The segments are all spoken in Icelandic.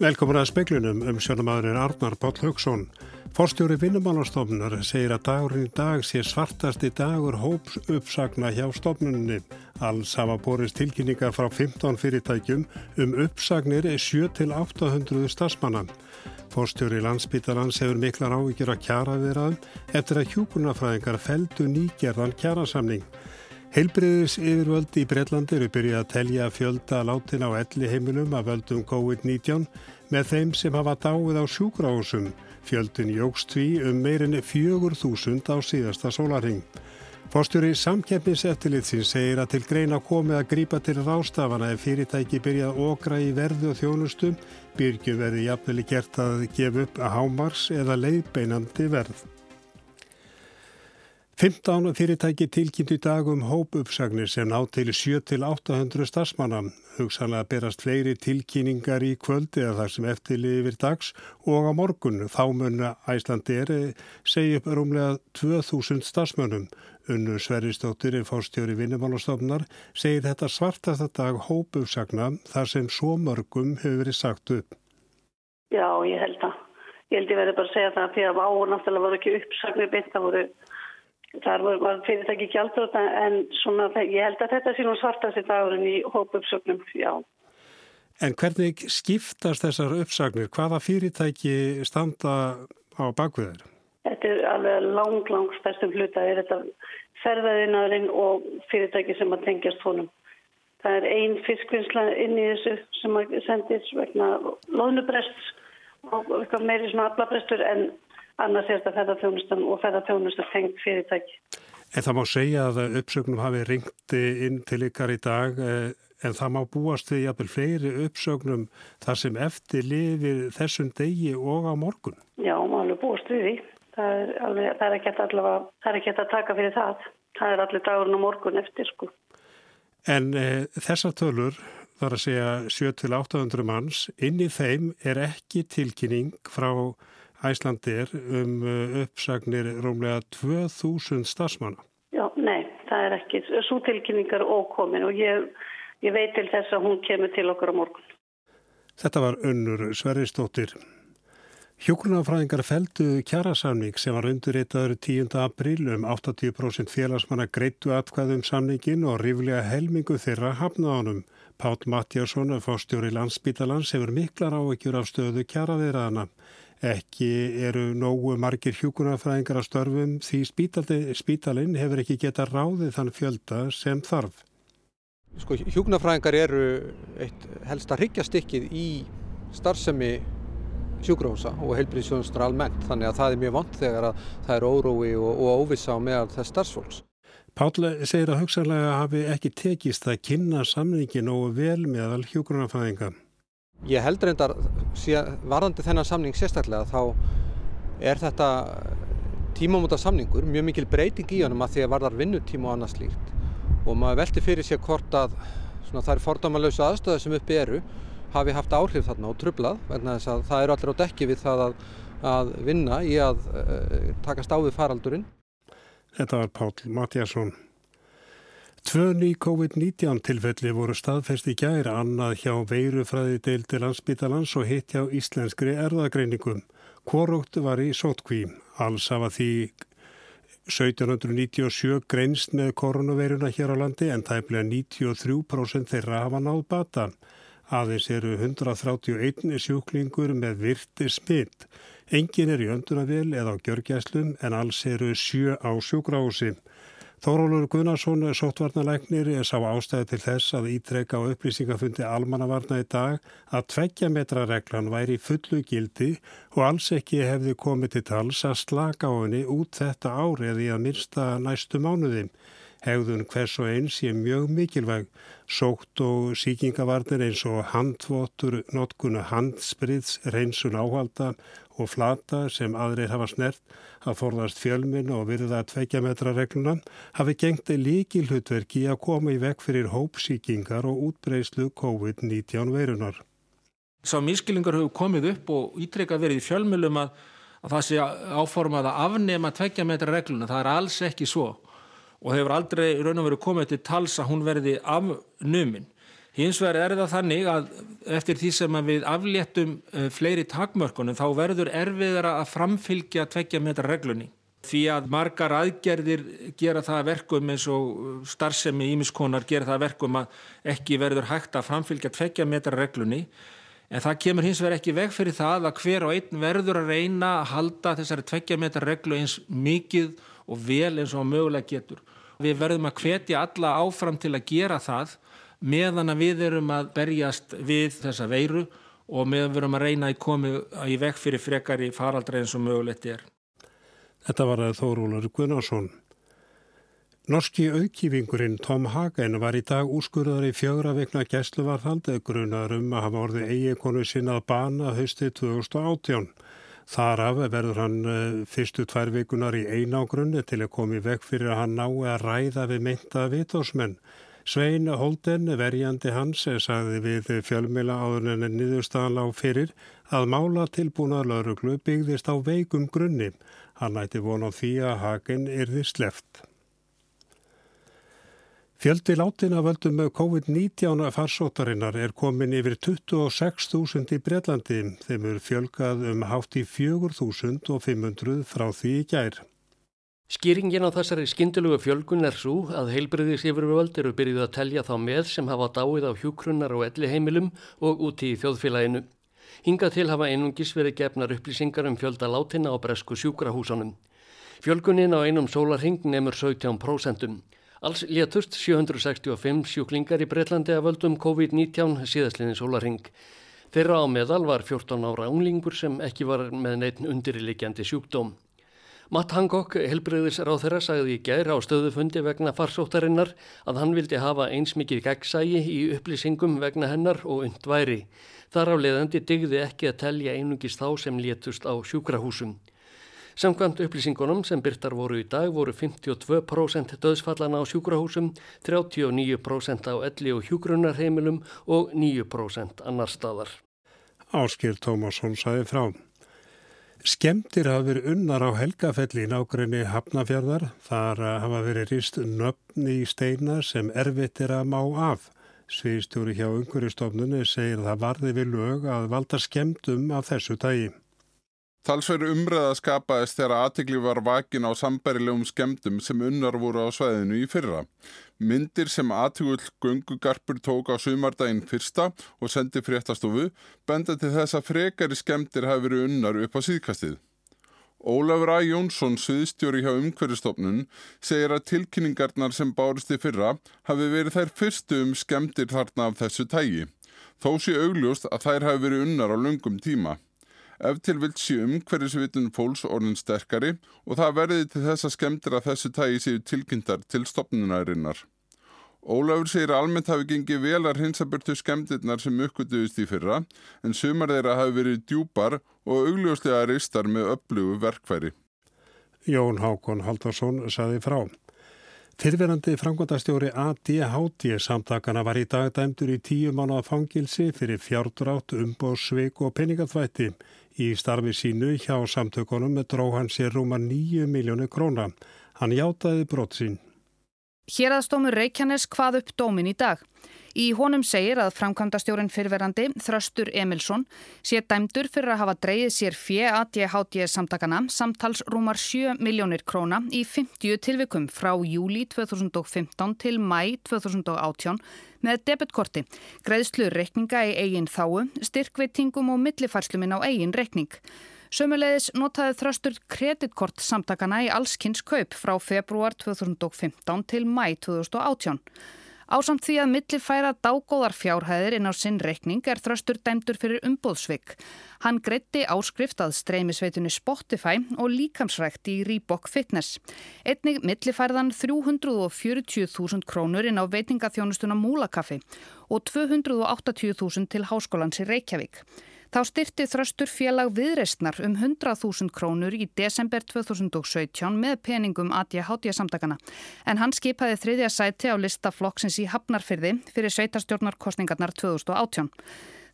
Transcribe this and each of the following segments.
Velkomin að speklunum um sjónumæðurinn Arnar Páll Haugsson. Forstjóri vinnumálastofnunar segir að dagurinn í dag sé svartasti dagur hóps uppsagna hjá stofnunni. Alls hafa borist tilkynningar frá 15 fyrirtækjum um uppsagnir 7-800 stafsmannan. Forstjóri landsbytarans hefur miklar ávíkjur að kjara viðraðum eftir að hjúkurnafræðingar feldu nýgerðan kjarasamning. Heilbriðis yfirvöld í Breitlandi eru byrjað að telja fjölda látin á elli heimilum af völdum COVID-19 með þeim sem hafa dáið á sjúkrahúsum. Fjöldin jógst því um meirin 4.000 á síðasta sólaring. Fórstjóri samkeppniseftilitsins segir að til greina komið að grípa til rástafana ef fyrirtæki byrjað okra í verðu og þjónustum, byrgjum verði jafnveli gert að gefa upp að hámars eða leiðbeinandi verð. 15 fyrirtæki tilkynnt í dag um hópuppsagnir sem ná til 7-800 starfsmanna. Hugsanlega berast fleiri tilkynningar í kvöldi eða þar sem eftirlifir dags og á morgun þá munna Æslandir segja upp rúmlega 2000 starfsmönnum. Unnu Sveristóttir er fórstjóri vinnumálastofnar segir þetta svartasta dag hópuppsagna þar sem svo mörgum hefur verið sagt upp. Já, ég held að. Ég held ég verði bara að segja það að því að áur náttúrulega voru ekki uppsagnir beint, það voru Þar var fyrirtæki gjaldróta en svona, ég held að þetta sé nú svartast í dagurinn í hópuppsögnum, já. En hvernig skiptast þessar uppsagnir? Hvaða fyrirtæki standa á bakviðar? Þetta er alveg lang, lang stærstum hluta. Er þetta ferðaðinarinn og fyrirtæki sem að tengjast honum. Það er ein fiskvinnsla inn í þessu sem að sendis vegna loðnubrests og eitthvað meiri svona aflabrestur en annars er þetta ferðarþjónustan og ferðarþjónustan tengt fyrirtæki. En það má segja að uppsögnum hafi ringt inn til ykkar í dag eh, en það má búast við jafnvel fleiri uppsögnum þar sem eftir lifir þessum degi og á morgun. Já, alveg búast við því. Það er, alveg, það er ekki allavega, það er ekki að taka fyrir það. Það er allir dagurinn og morgun eftir sko. En e, þessar tölur þar að segja 7-800 manns, inn í þeim er ekki tilkynning frá Æslandir um uh, uppsagnir rómlega 2000 stafsmanna. Já, nei, það er ekki. Svo tilkynningar ókomin og ég, ég veit til þess að hún kemur til okkur á morgun. Þetta var unnur Sverristóttir. Hjókunarfræðingar feldu kjærasamning sem var undurreitaður 10. april um 80% félagsmanna greittu atkvæðum samningin og ríflega helmingu þeirra hafnaðanum. Pál Matjásson, fórstjóri landsbítalans, hefur miklar áveikjur af stöðu kjæraðiraðana. Ekki eru nógu margir hjúkunarfræðingar að störfum því spítalinn hefur ekki geta ráðið þann fjölda sem þarf. Sko, hjúkunarfræðingar eru eitt helsta hryggjastykkið í starfsemi sjúkrahúsa og heilbríðsjónustur almennt þannig að það er mjög vant þegar að það er órói og, og óvisa á meðal þess starfsfólks. Páll segir að hugsanlega hafi ekki tekist að kynna samningin og vel meðal hjúkunarfræðinga. Ég held reyndar varðandi þennan samning sérstaklega þá er þetta tímamóta samningur, mjög mikil breyting í honum að því að varðar vinnutíma og annað slíkt og maður velti fyrir sér hvort að svona, það er fordamalauðs aðstöðu sem uppi eru hafi haft áhrif þarna og trublað vegna þess að það eru allir á dekki við það að, að vinna í að uh, takast á við faraldurinn. Þetta var Pál Matjásson. Tvö ný COVID-19 tilfelli voru staðfest í gæra annað hjá veirufræði deildi landsbytalans og hitt hjá íslenskri erðagreiningum. Hvorugt var í sótkví. Alls hafa því 1797 greinst með koronaveiruna hér á landi en tæmlega 93% þeirra hafa náð bata. Aðeins eru 131 sjúklingur með virti smitt. Engin er í öndunavel eða á gjörgjæslum en alls eru sjö á sjúkrási. Þórólur Gunnarsson, sóttvarnalæknir, sá ástæði til þess að ítreka á upplýsingafundi almannavarna í dag að tveggja metra reglan væri fullu gildi og alls ekki hefði komið til tals að slaka á henni út þetta árið í að myrsta næstu mánuði. Hegðun hvers og eins sé mjög mikilvæg. Sótt og síkingavarnir eins og handvotur, notkuna handspriðs, reynsun áhalda og flata sem aðrir hafa snert að forðast fjölminn og virða tveikja metra regluna hafi gengt líki hlutverki að koma í vekk fyrir hópsíkingar og útbreyslu COVID-19 veirunar. Sá miskilingar hefur komið upp og ítrekkað verið í fjölmjölum að, að það sé áformað að afnema tveggja metra regluna, það er alls ekki svo og hefur aldrei raun og veru komið til tals að hún verði afnumin. Hins vegar er það þannig að eftir því sem við afléttum eh, fleiri takmörkunum þá verður erfiðara að framfylgja tveggja metra reglunni. Því að margar aðgerðir gera það verkum eins og starfsemi ímiskonar gera það verkum að ekki verður hægt að framfylgja tveggja metra reglunni en það kemur hins vegar ekki veg fyrir það að hver og einn verður að reyna að halda þessari tveggja metra reglu eins mikið og vel eins og mögulega getur. Við verðum að hvetja alla áfram til að gera það meðan að við erum að berjast við þessa veiru og meðan við erum að reyna að koma í vekk fyrir frekari faraldra eins og mögulegt er. Þetta var að Þórólur Gunnarsson. Norski auðkýfingurinn Tom Hagen var í dag úrskurðar í fjögra vekna gæsluvarðhaldi grunar um að hafa orðið eigikonu sinna að bana haustið 2018. Þar af verður hann eh, fyrstu tvær vikunar í einágrunni til að komi vekk fyrir að hann nái að ræða við mynda vitósmenn. Svein Holden, verjandi hans, sagði við fjölmila áður en niðurstaðan lág fyrir að mála tilbúna lauruglu byggðist á veikum grunni. Hann ætti vona því að haken yrði sleft. Fjöldi látina völdum með COVID-19 farsóttarinnar er komin yfir 26.000 í Breitlandi. Þeim er fjölgað um hátt í 4.500 frá því í gær. Skýringin á þessari skindilugu fjölgun er svo að heilbriðis yfirvöld eru byrjuð að telja þá með sem hafa dáið á hjúkrunnar og elli heimilum og úti í þjóðfélaginu. Hinga til hafa einungis verið gefnar upplýsingar um fjölda látina á bresku sjúkrahúsanum. Fjölgunin á einum sólarhing nefnur 17%. Alls létust 765 sjúklingar í Breitlandi að völdum COVID-19 síðastlinni sólaring. Þeirra á meðal var 14 ára unglingur sem ekki var með neitt undirillikjandi sjúkdóm. Matt Hancock, helbreyðis ráð þeirra, sagði í gær á stöðufundi vegna farsóttarinnar að hann vildi hafa eins mikið gegnsægi í upplýsingum vegna hennar og undværi. Þar á leðandi digði ekki að telja einungis þá sem létust á sjúkrahúsum. Samkvæmt upplýsingunum sem byrtar voru í dag voru 52% döðsfallana á sjúkrahúsum, 39% á elli og hjúgrunarheimilum og 9% annar staðar. Áskil Tómasson sæði frá. Skemtir hafa verið unnar á helgafelli í nákvæmni Hafnafjörðar. Þar hafa verið rist nöfni í steina sem erfitt er að má af. Sviðstjóri hjá umhverjastofnunni segir það varði við lög að valda skemtum af þessu tægi. Talsveru umræða skapaðist þegar aðtikli var vakin á sambærilegum skemdum sem unnar voru á sveðinu í fyrra. Myndir sem aðtigull gungugarpur tók á sumardaginn fyrsta og sendi fréttastofu benda til þess að frekari skemdir hafi verið unnar upp á síðkastið. Ólafur A. Jónsson, sviðstjóri hjá umhverjastofnun, segir að tilkynningarnar sem bárist í fyrra hafi verið þær fyrstu um skemdir þarna af þessu tægi. Þó sé augljóst að þær hafi verið unnar á lungum tíma. Ef til vilt sé umhverjusvitun fólks orðin sterkari og það verði til þess að skemmtir að þessu tægi séu tilkynntar til stopnunarinnar. Ólafur segir að almennt hafi gengið velar hinsaburtu skemmtirnar sem uppgötuðist í fyrra en sumar þeirra hafi verið djúpar og augljóslega reistar með upplugu verkfæri. Jón Hákon Haldarsson saði frá. Fyrverandi frangvandastjóri ADHD samtakana var í dag dæmdur í tíu mánuða fangilsi fyrir fjárdrátt, umbóðsveik og peningaþvætti. Í starfi sínu hjá samtökunum dró hann sér rúma nýju miljónu króna. Hann hjátaði brott sín. Hér aðstómur Reykjanes hvað upp dómin í dag. Í honum segir að framkvæmdastjórin fyrverandi Þröstur Emilsson sé dæmdur fyrir að hafa dreyið sér fjö ADHD samtakana samtals rúmar 7 miljónir króna í 50 tilvikum frá júli 2015 til mæ 2018 með debitkorti, greiðslu reikninga í eigin þáu, styrkveitingum og millifærsluminn á eigin reikning. Sömulegis notaði þröstur kreditkort samtakana í allskynns kaup frá februar 2015 til mæ 2018. Ásamt því að millifæra dágóðar fjárhæðir inn á sinn reikning er þröstur dæmdur fyrir umbóðsvik. Hann greitti áskrift að streymisveitunni Spotify og líkamsrækt í Reebok Fitness. Einnig millifærðan 340.000 krónur inn á veitingaþjónustuna Múlakaffi og 280.000 til Háskólans í Reykjavík. Þá styrti þröstur félag viðreistnar um 100.000 krónur í desember 2017 með peningum ADHD samtakana. En hann skipaði þriðja sæti á lista flokksins í Hafnarfyrði fyrir sveitarstjórnarkostningarnar 2018.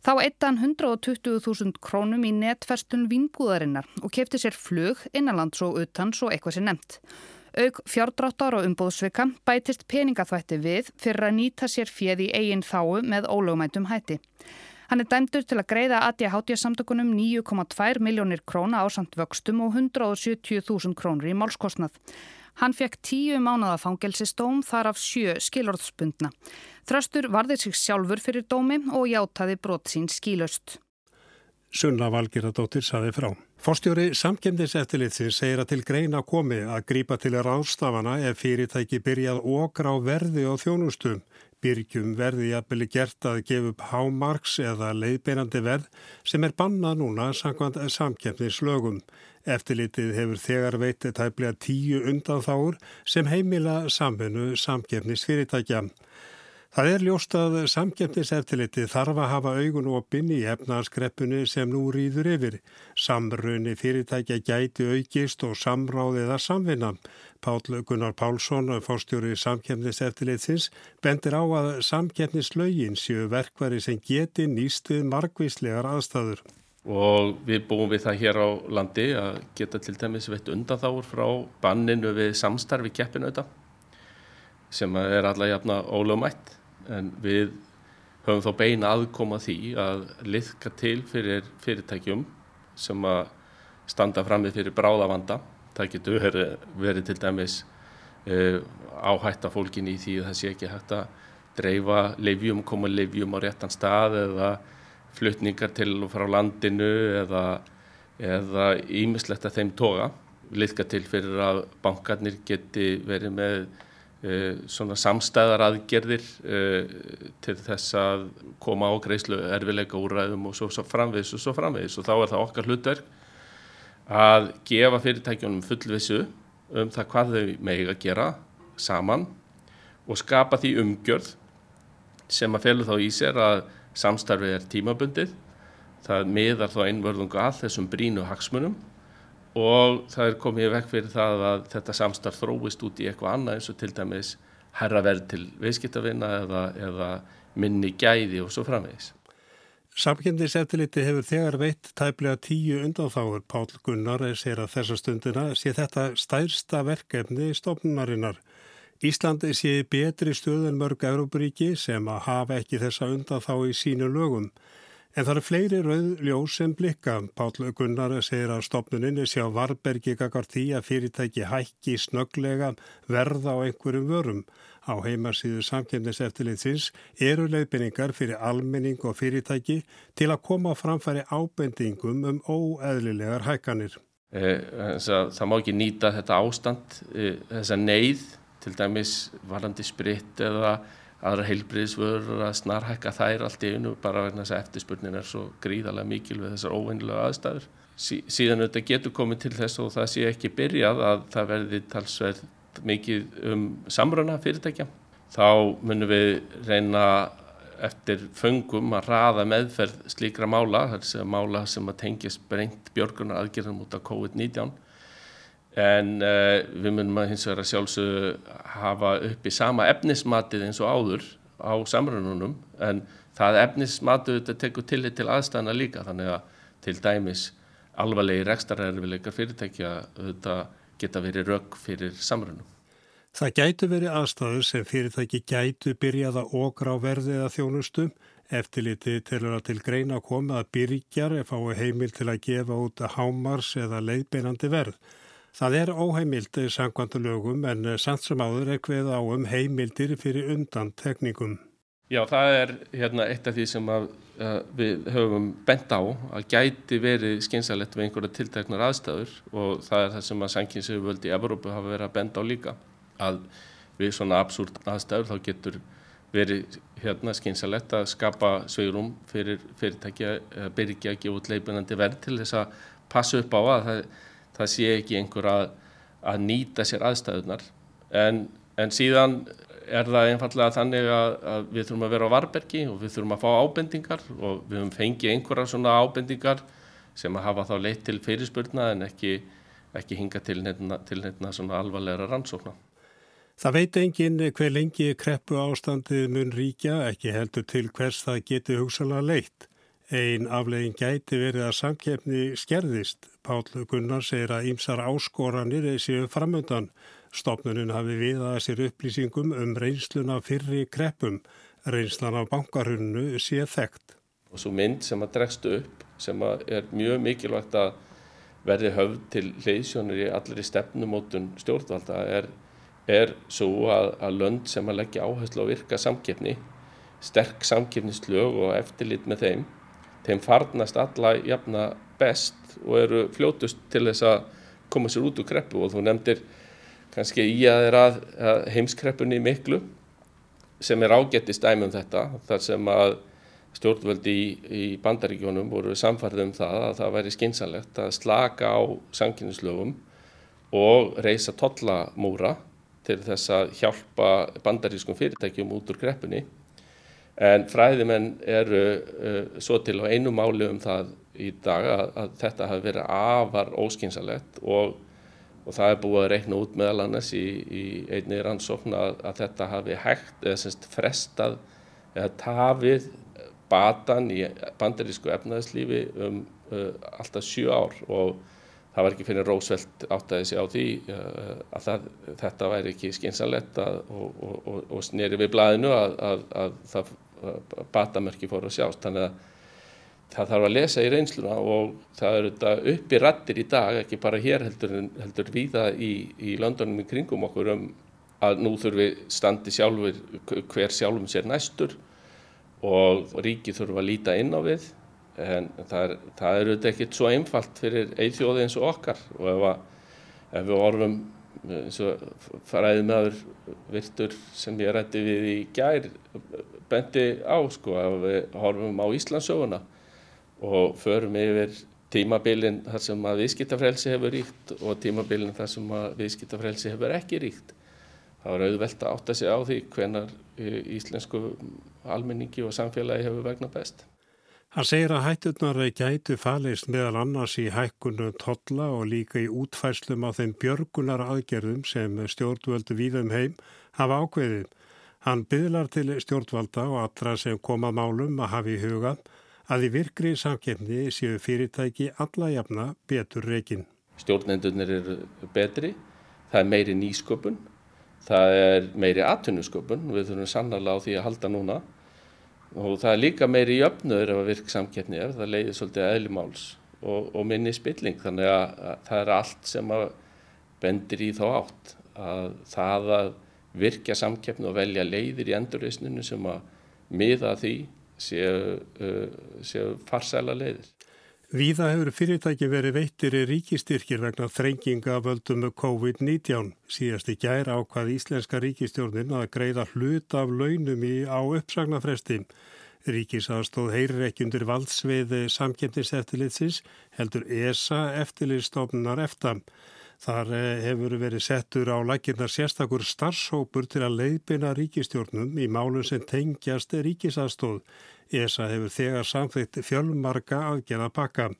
Þá eittan 120.000 krónum í netverstun vinnbúðarinnar og kefti sér flug innanlands og utan svo eitthvað sér nefnt. Aug fjárdráttar og umbóðsvika bætist peningaþvætti við fyrir að nýta sér fjöð í eigin þáu með ólögumætum hætti. Hann er dæmdur til að greiða ADHD samtökunum 9,2 miljónir króna á samt vöxtum og 170.000 krónur í málskostnað. Hann fekk tíu mánada fangelsistóm þar af sjö skilorðspundna. Þröstur varði sig sjálfur fyrir dómi og játaði brot sín skílaust. Sunna Valgiradóttir saði frá. Forstjóri samkemdiseftilitsins segir að til greina komi að grípa til ráðstafana ef fyrirtæki byrjað okra á verði og þjónustum. Byrgjum verði jafnveli gert að gefa upp hámarks eða leiðbeinandi verð sem er bannað núna samkvæmt samkemdislögum. Eftirlitið hefur þegar veitið tæplega tíu undan þáur sem heimila samfunnu samkemdisfyrirtækja. Það er ljóst að samgefniseftiliti þarf að hafa augun opinn í efnarskreppunni sem nú rýður yfir. Samrunni fyrirtækja gæti aukist og samráðiða samvinna. Pál Gunnar Pálsson, fórstjóri samgefniseftilitsins, bendir á að samgefnislaugin séu verkvari sem geti nýst við margvíslegar aðstæður. Og við búum við það hér á landi að geta til dæmis veitt undan þáur frá banninu við samstarfi keppinauta sem er alla jafna ólögumætt en við höfum þá beina aðkoma því að liðka til fyrir fyrirtækjum sem að standa fram með fyrir bráðavanda. Það getur verið, verið til dæmis uh, áhætta fólkin í því að það sé ekki hægt að dreifa leifjum, koma leifjum á réttan stað eða flutningar til og frá landinu eða ímislegt að þeim toga. Liðka til fyrir að bankarnir geti verið með svona samstæðar aðgerðir uh, til þess að koma á greiðslu erfileika úræðum og svo, svo framvegis og svo framvegis. Og þá er það okkar hlutverk að gefa fyrirtækjunum fullvissu um það hvað þau megið að gera saman og skapa því umgjörð sem að felur þá í sér að samstarfið er tímabundið. Það miðar þá einvörðungu að þessum brínu hagsmunum og það er komið vekk fyrir það að þetta samstarf þróist út í eitthvað annað eins og til dæmis herra verð til viðskiptavinna eða, eða minni gæði og svo framvegis. Samkynningseftiliti hefur þegar veitt tæplega tíu undanþáður. Pál Gunnar sér að þessa stundina sé þetta stærsta verkefni í stofnunarinnar. Íslandi sé betri stöðun mörg Európaríki sem að hafa ekki þessa undanþá í sínu lögum. En það eru fleiri rauðljós sem blikka. Pál Gunnar segir að stopnuninni sjá Varbergi gaggar því að fyrirtæki hækki snöglega verða á einhverjum vörum. Á heimarsýðu samkjöndiseftilitsins eru leiðbynningar fyrir almenning og fyrirtæki til að koma framfæri ábendingum um óeðlilegar hækkanir. Eh, það má ekki nýta þetta ástand, eh, þessa neyð, til dæmis varandi spritt eða aðra heilbriðsvörur að snarhækka þær allt í einu bara vegna þess að eftirspurnin er svo gríðarlega mikil við þessar óvennilega aðstæður. Sí, síðan þetta getur komið til þess og það sé ekki byrjað að það verði talsverð mikið um samröna fyrirtækja. Þá munum við reyna eftir föngum að raða meðferð slíkra mála, þess að mála sem að tengjast breynt björgunar aðgerðan mútið COVID-19 en uh, við munum að hins vegar að sjálfsögðu hafa upp í sama efnismatið eins og áður á samrununum en það efnismatið þetta tekur tillit til aðstæðana líka þannig að til dæmis alvarlegi rekstarerfileikar fyrirtækja þetta geta verið rauk fyrir samrunum. Það gætu verið aðstæður sem fyrirtæki gætu byrjaða okra á verðið að þjónustum eftirliti til að til greina koma að byrjar ef fái heimil til að gefa út hámars eða leiðbeinandi verð. Það er óheimildi sangvandu lögum en samt sem áður er hveð á um heimildir fyrir undan tekningum. Já, það er hérna, eitt af því sem að, að við höfum bent á að gæti verið skynsalett við einhverja tilteknar aðstæður og það er það sem að sankinsöguvöldi í Evrópu hafa verið að benda á líka. Að við svona absúrt aðstæður þá getur verið hérna, skynsalett að skapa sveirum fyrir fyrirtæki að byrja að gefa út leipinandi verð til þess að passa upp á að það það sé ekki einhver að, að nýta sér aðstæðunar en, en síðan er það einfallega þannig að, að við þurfum að vera á varbergi og við þurfum að fá ábendingar og við höfum fengið einhverja svona ábendingar sem að hafa þá leitt til fyrirspurna en ekki, ekki hinga til nefna, svona alvarlega rannsókna. Það veit engin hver lengi kreppu ástandið mun ríkja, ekki heldur til hvers það geti hugsalega leitt. Einn aflegin gæti verið að samkeppni skerðist. Pál Gunnar segir að ýmsar áskoranir séu framöndan. Stopnunin hafi viðað sér upplýsingum um reynsluna fyrri kreppum. Reynslan af bankarhunnu sé þekkt. Og svo mynd sem að dregstu upp sem að er mjög mikilvægt að verði höfð til hleyðsjónir í allir í stefnumótun stjórnvalda er, er svo að, að lönd sem að leggja áherslu á virka samkeppni, sterk samkeppnislög og eftirlit með þeim, þeim farnast alla jafna best og eru fljótust til þess að koma sér út úr kreppu og þú nefndir kannski í að þeirra heimskreppunni miklu sem er ágættist dæmum þetta þar sem að stjórnvöldi í, í bandaríkjónum voru samfarið um það að það væri skynsalegt að slaka á sanginnislögum og reysa tollamúra til þess að hjálpa bandarískum fyrirtækjum út úr greppunni. En fræðimenn eru uh, svo til á einu máli um það í dag að, að þetta hafi verið afar óskynsalegt og, og það er búið að reikna út meðal annars í, í einni rannsókn að, að þetta hafi hægt eða semst frestað eða tafið batan í bandarísku efnaðslífi um uh, alltaf sjö ár og það var ekki fyrir Rósveld áttaði sig á því uh, að það, þetta væri ekki skynsalett og, og, og, sneri við blæðinu að, að, að það batamörki fóru að sjást. Þannig að það þarf að lesa í reynsluna og það eru þetta uppi rattir í dag ekki bara hér heldur, heldur viða í, í Londonum í kringum okkur um að nú þurfi standi sjálfur hver sjálfum sér næstur og ríkið þurfa að líta inn á við. En það það er auðvitað ekkert svo einfalt fyrir eithjóði eins og okkar. Og ef, að, ef við orfum eins og faraðið meður virtur sem ég rætti við í gær bendi á sko ef við horfum á Íslandsöguna og förum yfir tímabilin þar sem að viðskiptafrelsi hefur ríkt og tímabilin þar sem að viðskiptafrelsi hefur ekki ríkt það var auðvelt að átta sig á því hvenar íslensku almenningi og samfélagi hefur vegna best. Hann segir að hætturnar gætu falist meðal annars í hækkunum totla og líka í útfæslum á þeim björgunar aðgerðum sem stjórnvöldu víðum heim hafa ákveðið. Hann byðlar til stjórnvalda og allra sem koma málum að hafa í huga að í virkri samkefni séu fyrirtæki alla jafna betur reygin. Stjórnendunir eru betri, það er meiri nýsköpun það er meiri atvinnusköpun, við þurfum sannarlega á því að halda núna og það er líka meiri jöfnöður ef að virk samkeppni er, það leiðir svolítið eðlimáls og, og minni spilling þannig að, að það er allt sem að bendir í þá átt að það að virkja samkeppni og velja leiðir í endurreysninu sem að miða því séu, uh, séu farsæla leiðir. Víða hefur fyrirtæki verið veittir í ríkistyrkir vegna þrenginga völdum COVID-19. Síðast í gær ákvað Íslenska ríkistjórnin að greiða hlut af launum í á uppsagnafresti. Ríkisaðstóð heyrir ekki undir valdsvið samkjöndiseftilitsins heldur ESA eftirlitstofnunar eftir. Þar eh, hefur verið settur á lakirnar sérstakur starfsópur til að leiðbina ríkistjórnum í málum sem tengjast ríkisaðstóð. ESA hefur þegar samþýtt fjölmarka aðgerða pakka.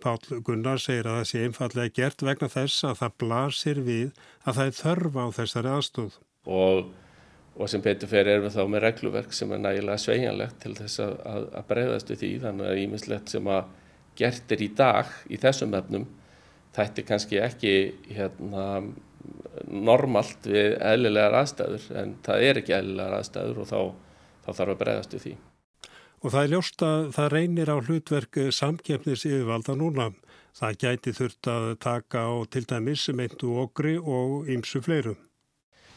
Pál Gunnar segir að það sé einfallega gert vegna þess að það blasir við að það er þörfa á þessari aðstóð. Og, og sem betur fyrir erum við þá með regluverk sem er nægilega sveigjanlegt til þess að, að, breyðast við því þannig að ímislegt sem að gert er í dag í þessum efnum þætti kannski ekki hérna, normalt við eðlilegar aðstæður en það er ekki eðlilegar aðstæður og þá, þá þarf að breyðast við því. Og það er ljóst að það reynir á hlutverk samkjöfnis yfirvalda núna. Það gæti þurft að taka á til dæmis meintu okri og ymsu fleirum.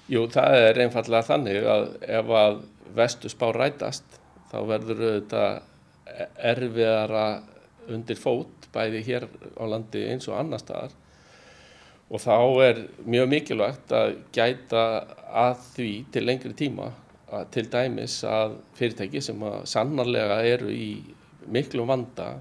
Jú, það er einfallega þannig að ef að vestu spá rætast þá verður þetta erfiðara undir fót bæði hér á landi eins og annar staðar. Og þá er mjög mikilvægt að gæta að því til lengri tíma til dæmis að fyrirtæki sem að sannarlega eru í miklu vanda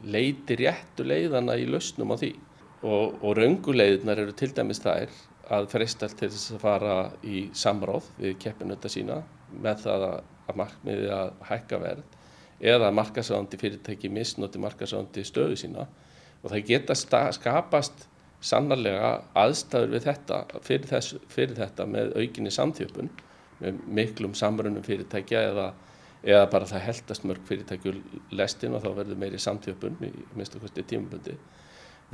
leiti réttu leiðana í lausnum á því. Og, og raunguleiðinar eru til dæmis þær að freistast til þess að fara í samráð við keppinöta sína með það að markmiði að hækka verð eða að markasáðandi fyrirtæki misnoti markasáðandi stöðu sína. Og það geta skapast sannarlega aðstæður við þetta fyrir, þess, fyrir þetta með aukinni samþjöpun með miklum samrunum fyrirtækja eða, eða bara það heldast mörg fyrirtækjul lestin og þá verður meiri samtjöpun í minnstu kosti tímabundi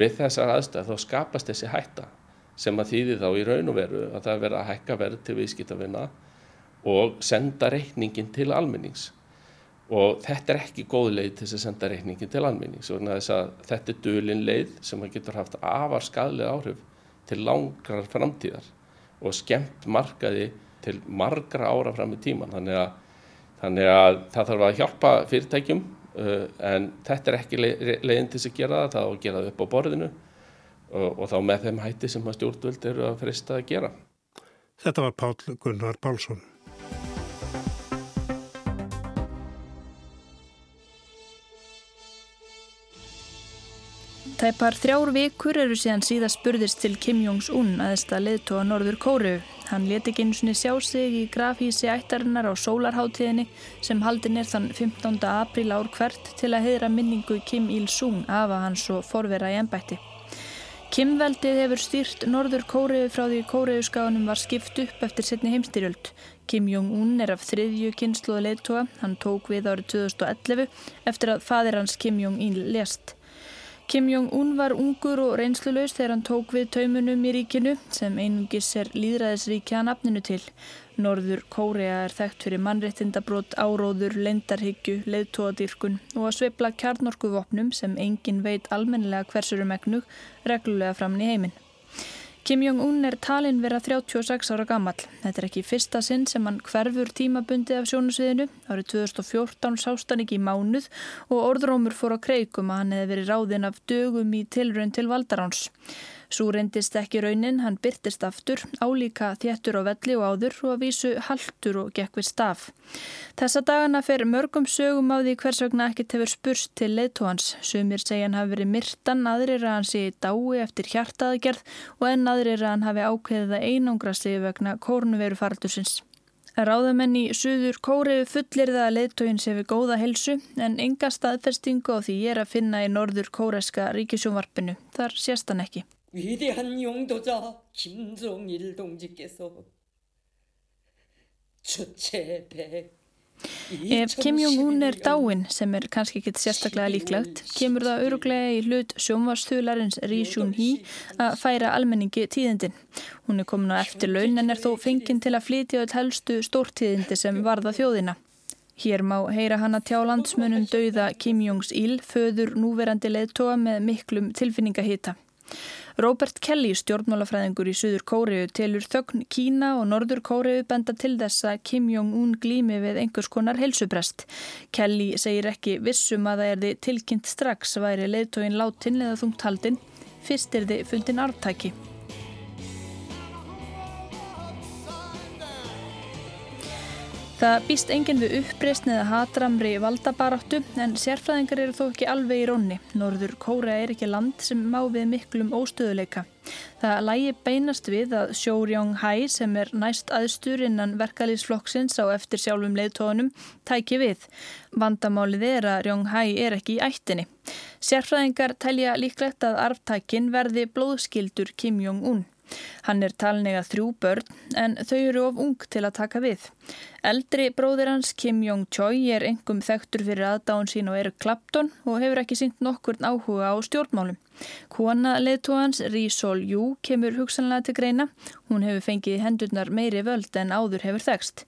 við þessar aðstæð þá skapast þessi hætta sem að þýði þá í raun og veru að það verða að hækka verð til viðskiptavina og senda reikningin til almennings og þetta er ekki góð leið til að senda reikningin til almennings og þetta er dölin leið sem getur haft afar skadlega áhrif til langrar framtíðar og skemmt markaði til margra ára fram í tíman þannig að, þannig að það þarf að hjálpa fyrirtækjum uh, en þetta er ekki leiðin til að gera það, það á að gera það upp á borðinu og, og þá með þeim hætti sem að stjórnvöld eru að frista að gera. Þetta var Pál Gunnar Pálsson. Tæpar þrjár vikur eru síðan síðast spurðist til Kim Jong-un að leðtóa Norður Kóru. Hann leti ekki eins og sjá sig í grafhísi ættarinnar á sólarháttíðinni sem haldin er þann 15. apríl ár hvert til að heyra minningu Kim Il-sung afa hans og forvera í ennbætti. Kim-veldið hefur stýrt Norður Kóru frá því Kóruðskáðunum var skipt upp eftir setni heimstyrjöld. Kim Jong-un er af þriðju kynsluða leðtóa. Hann tók við árið 2011 eftir að fadir hans Kim Jong-il lést. Kim Jong-un var ungur og reynsluleus þegar hann tók við taumunum í ríkinu sem einungis er líðræðisríkja nafninu til. Norður Kórea er þekkt fyrir mannréttindabrót, áróður, lendarhyggju, leiðtóadýrkun og að sveipla kjarnorkuvopnum sem engin veit almennilega hversuru megnug reglulega framni heiminn. Kim Jong-un er talinn vera 36 ára gammal. Þetta er ekki fyrsta sinn sem hann hverfur tímabundi af sjónusviðinu. Árið 2014 sást hann ekki í mánuð og orðrómur fór á kreikum að hann hefði verið ráðinn af dögum í tilraun til valdaráns. Svo reyndist ekki raunin, hann byrtist aftur, álíka þéttur á velli og áður og að vísu haldur og gekk við staf. Þessa dagana fer mörgum sögum á því hvers vegna ekkert hefur spurst til leittóhans. Sumir segja hann hafi verið myrtan, aðrir að hann sé í dái eftir hjartaðgerð og enn aðrir að hann hafi ákveðið að einangra sig vegna kórnuveru faraldusins. Ráðamenn í Suður Kóriðu fullir það að leittóin sé við góða helsu en enga staðfestingu á því er að finna í norður kóreska ríkisjónvarpinu. Þar sést hann ekki. 위대한 용도자 김정일 동지께서 주체백 Ef Kim Jong-un er dáin, sem er kannski ekkit sérstaklega líklegt, kemur það öruglega í hlut sjónvarstuðlarins Ri Shun-hee að færa almenningi tíðindin. Hún er komin á eftir laun en er þó fenginn til að flytja öll helstu stórtíðindi sem varða þjóðina. Hér má heyra hann að tjá landsmönum dauða Kim Jong-il, föður núverandi leðtoga með miklum tilfinningahita. Robert Kelly, stjórnmálafræðingur í Suður Kóriðu, telur þögn Kína og Norður Kóriðu benda til þess að Kim Jong-un glými við einhvers konar helsuprest. Kelly segir ekki vissum að það er þið tilkynnt strax væri leðtóin látin eða þungt haldin, fyrst er þið fundin artæki. Það býst enginn við uppreysn eða hatramri valdabaráttu en sérfræðingar eru þó ekki alveg í rónni. Norður Kóra er ekki land sem má við miklum óstöðuleika. Það lægi beinast við að Sjó Rjóng-Hæ sem er næst aðstur innan verkalýsflokksins á eftir sjálfum leiðtónum tæki við. Vandamálið er að Rjóng-Hæ er ekki í ættinni. Sérfræðingar telja líklegt að arftækin verði blóðskildur Kim Jong-un. Hann er talnega þrjú börn en þau eru of ung til að taka við. Eldri bróðir hans Kim Jong-choi er engum þekktur fyrir aðdáðun sín og eru Clapton og hefur ekki sínt nokkur áhuga á stjórnmálum. Kona leðtóhans Ri Sol-jú kemur hugsanlega til greina. Hún hefur fengið hendurnar meiri völd en áður hefur þekst.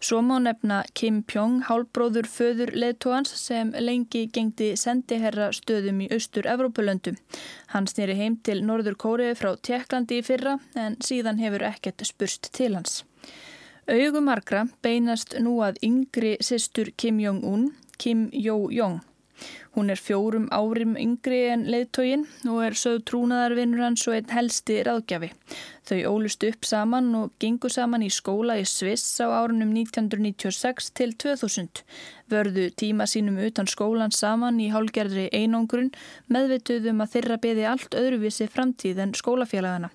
Svo má nefna Kim Pjong, hálbróður föður leðtóhans sem lengi gengdi sendiherra stöðum í austur Evrópulöndum. Hann snýri heim til Norður Kóriði frá Tjekklandi í fyrra en síðan hefur ekkert spurst til hans. Augumarkra beinast nú að yngri sýstur Kim Jong-un, Kim Jo-jong. Hún er fjórum árim yngri en leiðtógin og er sögð trúnaðarvinnur hans og einn helsti ráðgjafi. Þau ólust upp saman og gengu saman í skóla í Sviss á árunum 1996 til 2000. Vörðu tíma sínum utan skólan saman í hálgerðri einangrun meðvituðum að þeirra beði allt öðruvísi framtíð en skólafélagana.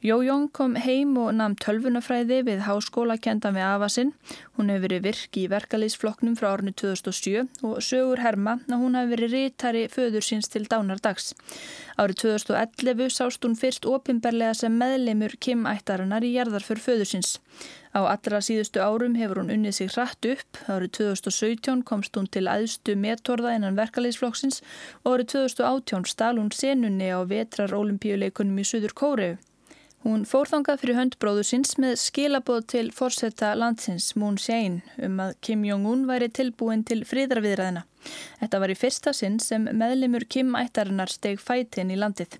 Jójón kom heim og namn tölvunafræði við háskóla kendan við Afasinn. Hún hefur verið virk í verkalýsfloknum frá árinu 2007 og sögur herma að hún hefur verið rítari föður síns til dánardags. Árið 2011 sást hún fyrst opimberlega sem meðleimur Kim ættarinnar í jarðarför föður síns. Á allra síðustu árum hefur hún unnið sig hratt upp. Árið 2017 komst hún til aðstu metorða innan verkalýsflokksins og árið 2018 stál hún senunni á vetrar olimpíuleikunum í Suður Kóreu. Hún fór þangað fyrir höndbróðu síns með skilaboð til fórsetta landsins Moon Jae-in um að Kim Jong-un væri tilbúin til fríðarviðræðina. Þetta var í fyrsta sinn sem meðlimur Kim ættarinnar steg fætin í landið.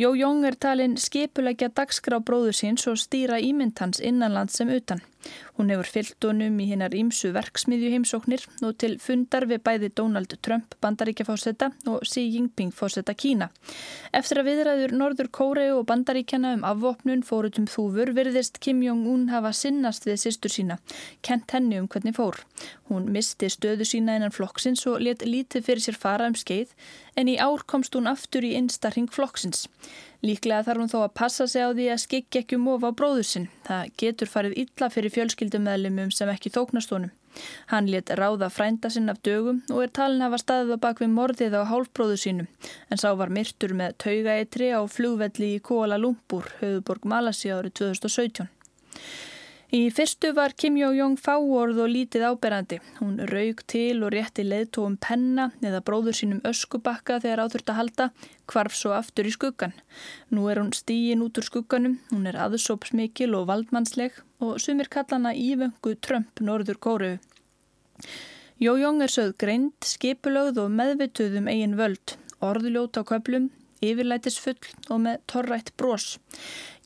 Jó Jong er talin skipulegja dagskrá bróðu síns og stýra ímyndhans innanland sem utan. Hún hefur fyllt honum í hinnar ímsu verksmiðju heimsóknir og til fundar við bæði Donald Trump bandaríkjafósetta og Xi Jinping fósetta Kína. Eftir að viðræður Norður Kóreu og bandaríkjana um afvopnun fórutum þúfur virðist Kim Jong-un hafa sinnast við sýstur sína, kent henni um hvernig fór. Hún misti stöðu sína innan flokksins og let lítið fyrir sér fara um skeið en í ár komst hún aftur í einstarring flokksins. Líklega þarf hún þó að passa sig á því að skikki ekki um ofa á bróður sinn. Það getur farið illa fyrir fjölskyldumæðlimum sem ekki þóknast honum. Hann let ráða frænda sinn af dögum og er talin hafa staðið á bakvið morðið á hálfbróðu sínum en sá var myrtur með taugaeitri á flugvelli í Kuala Lumpur, höfuborg Malasi árið 2017. Í fyrstu var Kim Jong-jong fáorð og lítið áberandi. Hún raug til og rétti leðtóum penna eða bróður sínum öskubakka þegar áþurft að halda, kvarf svo aftur í skuggan. Nú er hún stíin út úr skugganum, hún er aðsópsmikil og valdmannsleg og sumir kallana ívöngu Trump norður kóru. Jong-jong er sögð greind, skipulögð og meðvituð um eigin völd, orðljót á köplum, yfirlætisfull og með torrætt brós.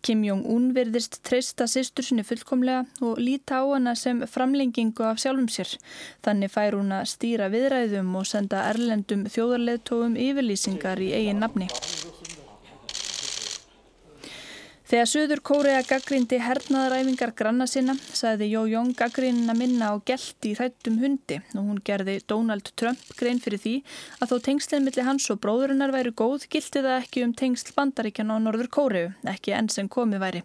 Kim Jong-un verðist treysta sýstur sinni fullkomlega og líta á hana sem framlengingu af sjálfum sér. Þannig fær hún að stýra viðræðum og senda erlendum þjóðarleðtóum yfirlýsingar í eigin nafni. Þegar Suður Kórea gaggrindi hernaðaræfingar granna sinna, sagði Jó Jóng gaggrínina minna á gælt í þættum hundi og hún gerði Donald Trump grein fyrir því að þó tengslinn millir hans og bróðurinnar væri góð, gildi það ekki um tengsl bandaríkjan á Norður Kóreu, ekki enn sem komið væri.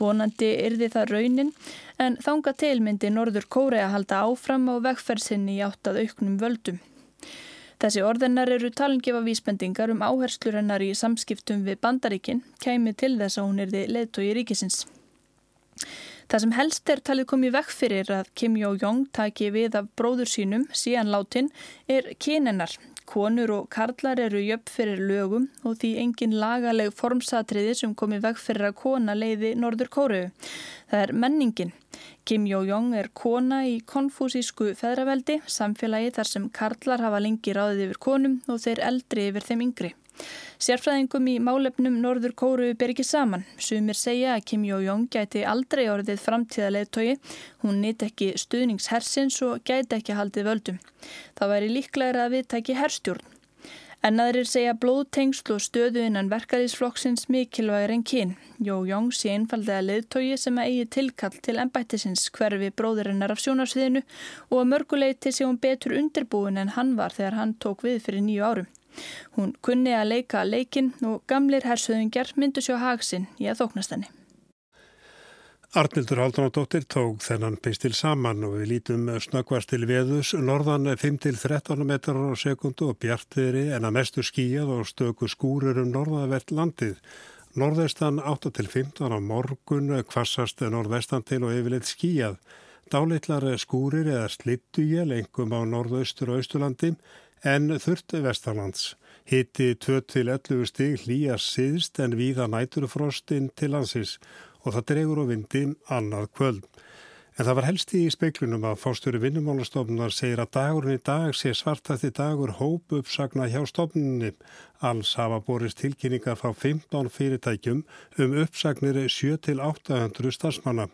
Vonandi yrði það raunin, en þánga tilmyndi Norður Kórea halda áfram á vegferðsinn í áttað auknum völdum. Þessi orðinnar eru talingefa vísbendingar um áherslur hennar í samskiptum við bandaríkin, kæmi til þess að hún er þið leðtói ríkisins. Það sem helst er talið komið vekk fyrir að Kim Jong-jong taki við af bróður sínum síðan látin er kynennar. Konur og karlar eru jöfn fyrir lögum og því engin lagaleg formsatriði sem komið vekk fyrir að kona leiði Norður Kóru. Það er menningin. Kim Jong-jong er kona í konfúsísku feðraveldi, samfélagi þar sem karlar hafa lengi ráðið yfir konum og þeir eldri yfir þeim yngri. Sérfræðingum í málefnum Norður Kóru ber ekki saman. Sumir segja að Kim Jong-jong gæti aldrei orðið framtíðaleðtogi. Hún nýtt ekki stuðningshersins og gæti ekki haldið völdum. Það væri líklega að við tæki herstjórn. En aðrir segja blóðtengsl og stöðu innan verkaðísflokksins mikilvægur en kyn. Jó Jóng sé einfallega leðtogi sem að eigi tilkall til ennbættisins hverfi bróðurinnar af sjónarsviðinu og að mörguleiti sé hún betur undirbúin en hann var þegar hann tók við fyrir nýju árum. Hún kunni að leika leikin og gamlir hersöðingjar myndu sjá hagsinn í að þóknast henni. Arnildur Haldunadóttir tók þennan pistil saman og við lítum snöggvast til veðus norðan 5-13 metrar á sekundu og bjartiðri en að mestu skíjað og stöku skúrur um norðavert landið. Norðestan 8-15 á morgun kvassast norðvestan til og yfirleitt skíjað. Dálittlar skúrir eða slittugjel engum á norðaustur og austurlandi en þurft vestanlands. Hitti 2-11 stig hlýja síðst en víða næturfrostinn til landsins og það dregur á vindi annað kvöld. En það var helst í speiklunum að fástjóri vinnumálastofnunar segir að dagurinn í dag sé svartætti dagur hóp uppsagna hjá stofnunni. Alls hafa borist tilkynningar frá 15 fyrirtækjum um uppsagnir 7-800 starfsmanna.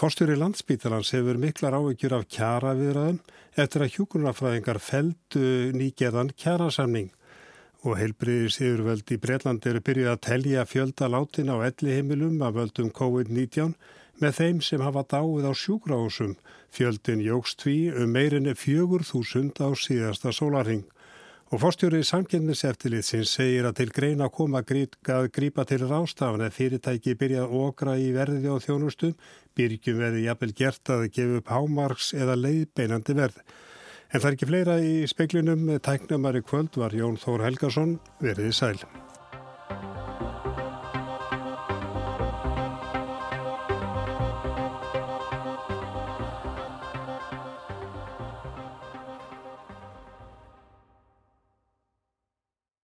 Fórstjóri landsbítalans hefur miklar ávegjur af kjara viðraðum eftir að hjúkunarfræðingar feldu nýgerðan kjarasamning og heilbriðis yfirvöld í Breitlandi eru byrjuð að telja fjölda látin á elli heimilum af völdum COVID-19 með þeim sem hafa dáið á sjúkrahúsum. Fjöldin jógst því um meirinni fjögur þúsund á síðasta sólarhing Og fórstjórið samkynniseftilitsins segir að til greina koma að grípa til rástafan ef fyrirtæki byrja að okra í verði á þjónustum, byrjum verði jafnvel gert að gefa upp hámarks eða leiðbeinandi verð. En það er ekki fleira í speiklinum, tæknumari kvöld var Jón Þór Helgason, verðið sæl.